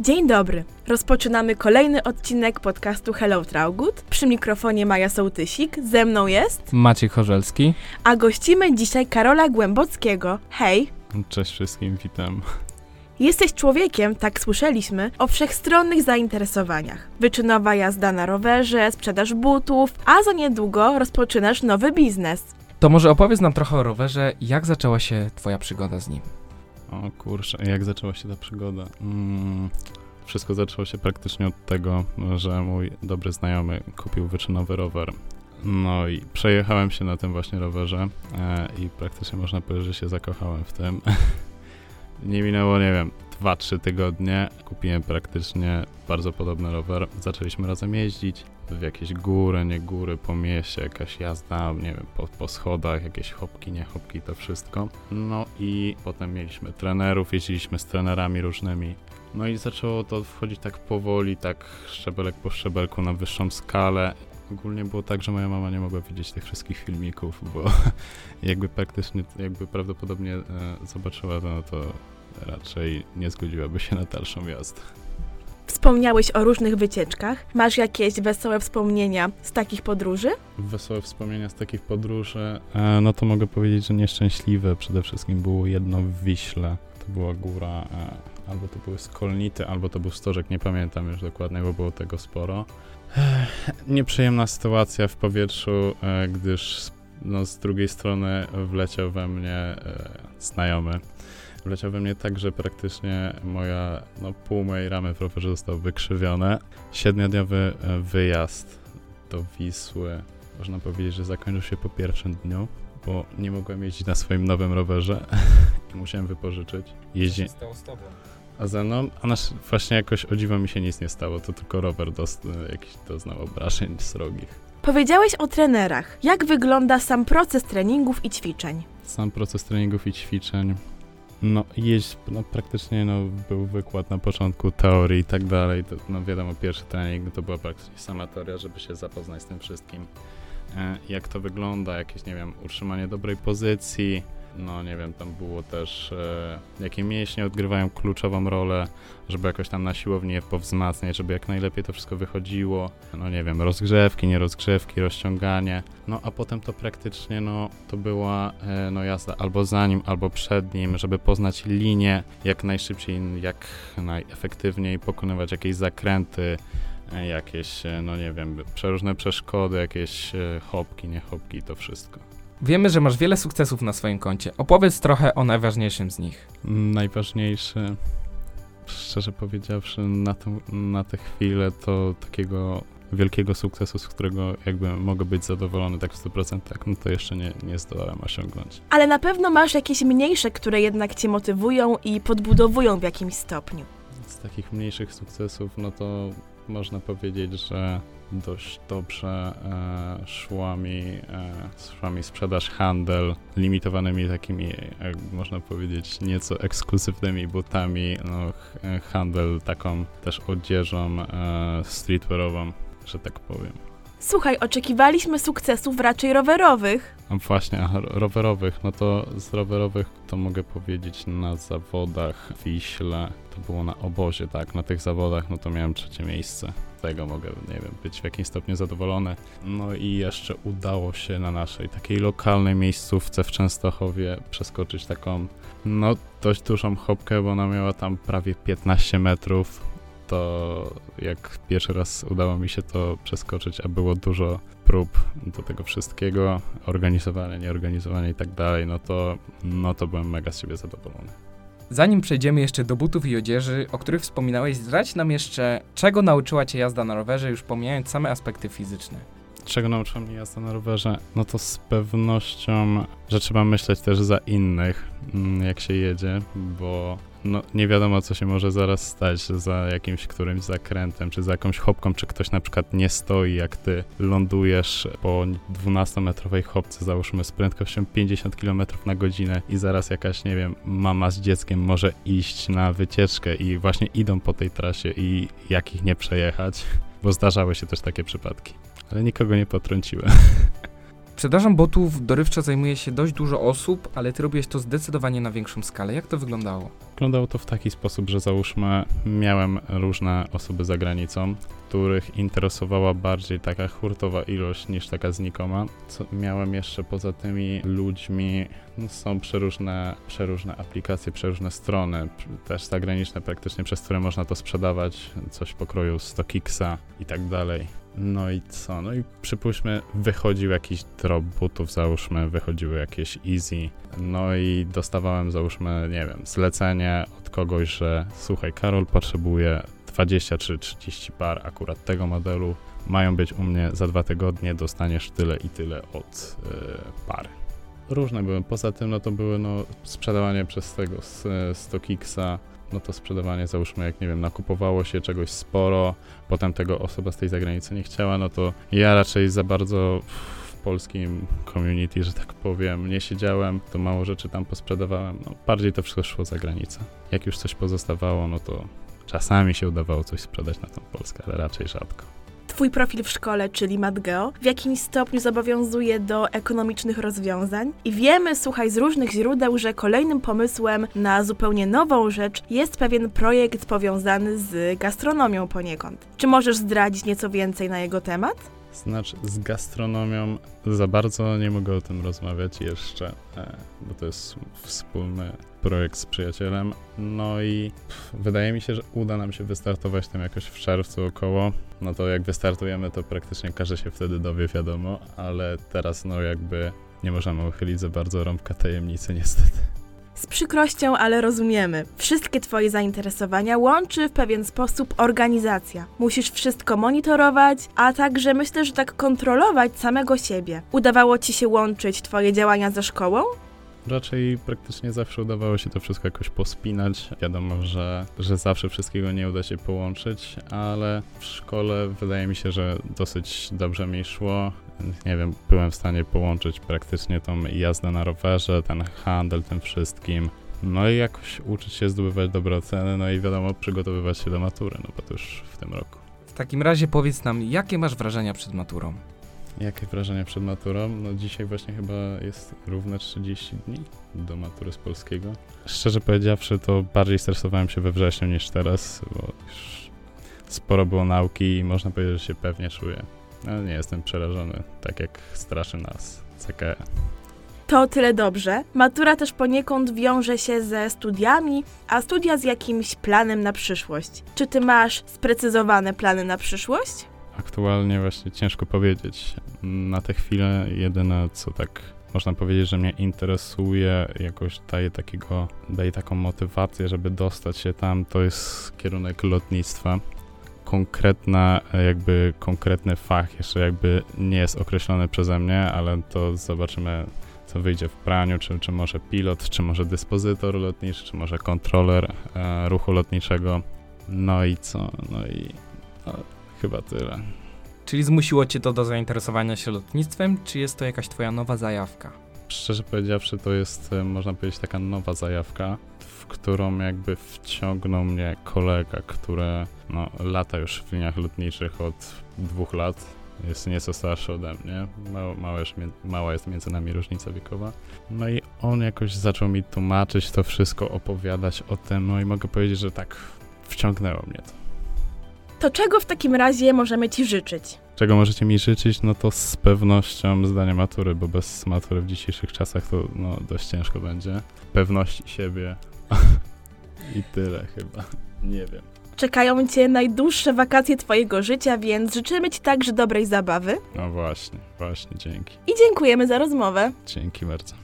Dzień dobry. Rozpoczynamy kolejny odcinek podcastu Hello Traugut. Przy mikrofonie Maja Sołtysik, ze mną jest, Maciej Chorzelski. a gościmy dzisiaj Karola Głębockiego. Hej! Cześć wszystkim, witam. Jesteś człowiekiem, tak słyszeliśmy, o wszechstronnych zainteresowaniach. Wyczynowa jazda na rowerze, sprzedaż butów, a za niedługo rozpoczynasz nowy biznes. To może opowiedz nam trochę o rowerze, jak zaczęła się twoja przygoda z nim? O kurczę, jak zaczęła się ta przygoda? Mm, wszystko zaczęło się praktycznie od tego, że mój dobry znajomy kupił wyczynowy rower. No i przejechałem się na tym właśnie rowerze e, i praktycznie można powiedzieć, że się zakochałem w tym. nie minęło, nie wiem, 2-3 tygodnie. Kupiłem praktycznie bardzo podobny rower. Zaczęliśmy razem jeździć w jakieś góry, nie góry, po mieście, jakaś jazda, nie wiem, po, po schodach, jakieś hopki, nie hopki, to wszystko. No i potem mieliśmy trenerów, jeździliśmy z trenerami różnymi. No i zaczęło to wchodzić tak powoli, tak szczebelek po szczebelku na wyższą skalę. Ogólnie było tak, że moja mama nie mogła widzieć tych wszystkich filmików, bo jakby praktycznie, jakby prawdopodobnie e, zobaczyła to, no to raczej nie zgodziłaby się na dalszą jazdę. Wspomniałeś o różnych wycieczkach. Masz jakieś wesołe wspomnienia z takich podróży? Wesołe wspomnienia z takich podróży, e, no to mogę powiedzieć, że nieszczęśliwe. Przede wszystkim było jedno w Wiśle. To była góra, e, albo to były Skolnity, albo to był Stożek, nie pamiętam już dokładnie, bo było tego sporo. Nieprzyjemna sytuacja w powietrzu, e, gdyż no, z drugiej strony wleciał we mnie e, znajomy. Wleciał we mnie tak, że praktycznie moja, no pół mojej ramy w rowerze zostało wykrzywione. Siedmiodniowy e, wyjazd do Wisły, można powiedzieć, że zakończył się po pierwszym dniu, bo nie mogłem jeździć na swoim nowym rowerze i musiałem wypożyczyć. Jeździ... stało z tobą? A ze mną, a nasz, właśnie jakoś o dziwo mi się nic nie stało, to tylko rower dost, jakiś doznał obrażeń srogich. Powiedziałeś o trenerach. Jak wygląda sam proces treningów i ćwiczeń? Sam proces treningów i ćwiczeń, no jeźdź, no praktycznie no, był wykład na początku teorii i tak dalej, to, no wiadomo, pierwszy trening to była praktycznie sama teoria, żeby się zapoznać z tym wszystkim. E, jak to wygląda, jakieś, nie wiem, utrzymanie dobrej pozycji, no nie wiem, tam było też, e, jakie mięśnie odgrywają kluczową rolę, żeby jakoś tam na siłowni je powzmacniać, żeby jak najlepiej to wszystko wychodziło. No nie wiem, rozgrzewki, nierozgrzewki, rozciąganie. No a potem to praktycznie, no to była e, no jazda albo za nim, albo przed nim, żeby poznać linię jak najszybciej, jak najefektywniej, pokonywać jakieś zakręty, e, jakieś, e, no nie wiem, przeróżne przeszkody, jakieś e, hopki, nie hopki, to wszystko. Wiemy, że masz wiele sukcesów na swoim koncie. Opowiedz trochę o najważniejszym z nich. Najważniejszy, szczerze powiedziawszy, na, tą, na tę chwilę to takiego wielkiego sukcesu, z którego jakby mogę być zadowolony tak w 100%, no to jeszcze nie, nie zdołałem osiągnąć. Ale na pewno masz jakieś mniejsze, które jednak cię motywują i podbudowują w jakimś stopniu. Z takich mniejszych sukcesów, no to można powiedzieć, że dość dobrze e, szła, mi, e, szła mi sprzedaż, handel limitowanymi takimi, jak można powiedzieć, nieco ekskluzywnymi butami, no, e, handel taką też odzieżą e, streetwearową, że tak powiem. Słuchaj, oczekiwaliśmy sukcesów raczej rowerowych. A właśnie, rowerowych, no to z rowerowych to mogę powiedzieć na zawodach w Wiśle, to było na obozie, tak, na tych zawodach, no to miałem trzecie miejsce. Tego mogę, nie wiem, być w jakimś stopniu zadowolony. No i jeszcze udało się na naszej takiej lokalnej miejscówce w Częstochowie przeskoczyć taką, no dość dużą hopkę, bo ona miała tam prawie 15 metrów. To jak pierwszy raz udało mi się to przeskoczyć, a było dużo prób do tego wszystkiego, organizowane, nieorganizowane i tak dalej, no to, no to byłem mega z siebie zadowolony. Zanim przejdziemy jeszcze do butów i odzieży, o których wspominałeś, zdradź nam jeszcze, czego nauczyła cię jazda na rowerze, już pomijając same aspekty fizyczne. Czego nauczyła mnie jazda na rowerze? No to z pewnością, że trzeba myśleć też za innych, mm, jak się jedzie, bo no, nie wiadomo, co się może zaraz stać za jakimś którymś zakrętem, czy za jakąś hopką, czy ktoś na przykład nie stoi, jak ty lądujesz po 12-metrowej hopce, załóżmy z prędkością 50 km na godzinę i zaraz jakaś, nie wiem, mama z dzieckiem może iść na wycieczkę i właśnie idą po tej trasie i jak ich nie przejechać, bo zdarzały się też takie przypadki. Ale nikogo nie potrąciłem. Sprzedażą botów dorywczo zajmuje się dość dużo osób, ale ty robiłeś to zdecydowanie na większą skalę. Jak to wyglądało? Wyglądało to w taki sposób, że załóżmy, miałem różne osoby za granicą, których interesowała bardziej taka hurtowa ilość niż taka znikoma. Co miałem jeszcze poza tymi ludźmi, no są przeróżne, przeróżne aplikacje, przeróżne strony, też zagraniczne praktycznie, przez które można to sprzedawać, coś pokroju StockXa i tak dalej. No i co? No i przypuśćmy, wychodził jakiś drop butów, załóżmy, wychodziły jakieś easy. No i dostawałem, załóżmy, nie wiem, zlecenie od kogoś, że słuchaj, Karol potrzebuje 20 czy 30 par akurat tego modelu. Mają być u mnie za dwa tygodnie, dostaniesz tyle i tyle od yy, pary. Różne były. Poza tym, no to były no, sprzedawanie przez tego z, StockXa, no to sprzedawanie, załóżmy, jak nie wiem, nakupowało się czegoś sporo, potem tego osoba z tej zagranicy nie chciała, no to ja raczej za bardzo w polskim community, że tak powiem, nie siedziałem, to mało rzeczy tam posprzedawałem, no bardziej to wszystko szło za granicę. Jak już coś pozostawało, no to czasami się udawało coś sprzedać na tą Polskę, ale raczej rzadko. Twój profil w szkole, czyli MatGeo, w jakimś stopniu zobowiązuje do ekonomicznych rozwiązań i wiemy, słuchaj, z różnych źródeł, że kolejnym pomysłem na zupełnie nową rzecz jest pewien projekt powiązany z gastronomią poniekąd. Czy możesz zdradzić nieco więcej na jego temat? Znaczy, z gastronomią za bardzo nie mogę o tym rozmawiać jeszcze, e, bo to jest wspólny projekt z przyjacielem. No i pff, wydaje mi się, że uda nam się wystartować tym jakoś w czerwcu około. No to jak wystartujemy, to praktycznie każdy się wtedy dowie, wiadomo, ale teraz no jakby nie możemy uchylić za bardzo rąbka tajemnicy niestety. Z przykrością, ale rozumiemy. Wszystkie Twoje zainteresowania łączy w pewien sposób organizacja. Musisz wszystko monitorować, a także myślę, że tak kontrolować samego siebie. Udawało Ci się łączyć Twoje działania ze szkołą? Raczej praktycznie zawsze udawało się to wszystko jakoś pospinać. Wiadomo, że, że zawsze wszystkiego nie uda się połączyć, ale w szkole wydaje mi się, że dosyć dobrze mi szło. Nie wiem, byłem w stanie połączyć praktycznie tą jazdę na rowerze, ten handel, tym wszystkim. No i jakoś uczyć się zdobywać dobre oceny, no i wiadomo, przygotowywać się do matury, no bo to już w tym roku. W takim razie powiedz nam, jakie masz wrażenia przed maturą? Jakie wrażenia przed maturą? No dzisiaj właśnie chyba jest równe 30 dni do matury z polskiego. Szczerze powiedziawszy, to bardziej stresowałem się we wrześniu niż teraz, bo już sporo było nauki i można powiedzieć, że się pewnie czuję. Ale nie jestem przerażony, tak jak straszy nas CKE. To o tyle dobrze. Matura też poniekąd wiąże się ze studiami, a studia z jakimś planem na przyszłość. Czy ty masz sprecyzowane plany na przyszłość? Aktualnie właśnie ciężko powiedzieć. Na tę chwilę jedyne co tak można powiedzieć, że mnie interesuje, jakoś daje takiego, daje taką motywację, żeby dostać się tam, to jest kierunek lotnictwa. Konkretna, jakby konkretny fach jeszcze jakby nie jest określony przeze mnie, ale to zobaczymy co wyjdzie w praniu, czy, czy może pilot, czy może dyspozytor lotniczy, czy może kontroler e, ruchu lotniczego. No i co? No i no, chyba tyle. Czyli zmusiło cię to do zainteresowania się lotnictwem, czy jest to jakaś twoja nowa zajawka? Szczerze powiedziawszy, to jest, e, można powiedzieć, taka nowa zajawka, w którą jakby wciągnął mnie kolega, który no, lata już w liniach lotniczych od dwóch lat. Jest nieco starszy ode mnie, mała, jest, mała jest między nami różnica wiekowa. No i on jakoś zaczął mi tłumaczyć to wszystko, opowiadać o tym, no i mogę powiedzieć, że tak wciągnęło mnie to. To czego w takim razie możemy Ci życzyć? Czego możecie mi życzyć? No to z pewnością zdania matury, bo bez matury w dzisiejszych czasach to no, dość ciężko będzie. Pewności siebie i tyle chyba. Nie wiem. Czekają Cię najdłuższe wakacje Twojego życia, więc życzymy Ci także dobrej zabawy. No właśnie, właśnie, dzięki. I dziękujemy za rozmowę. Dzięki bardzo.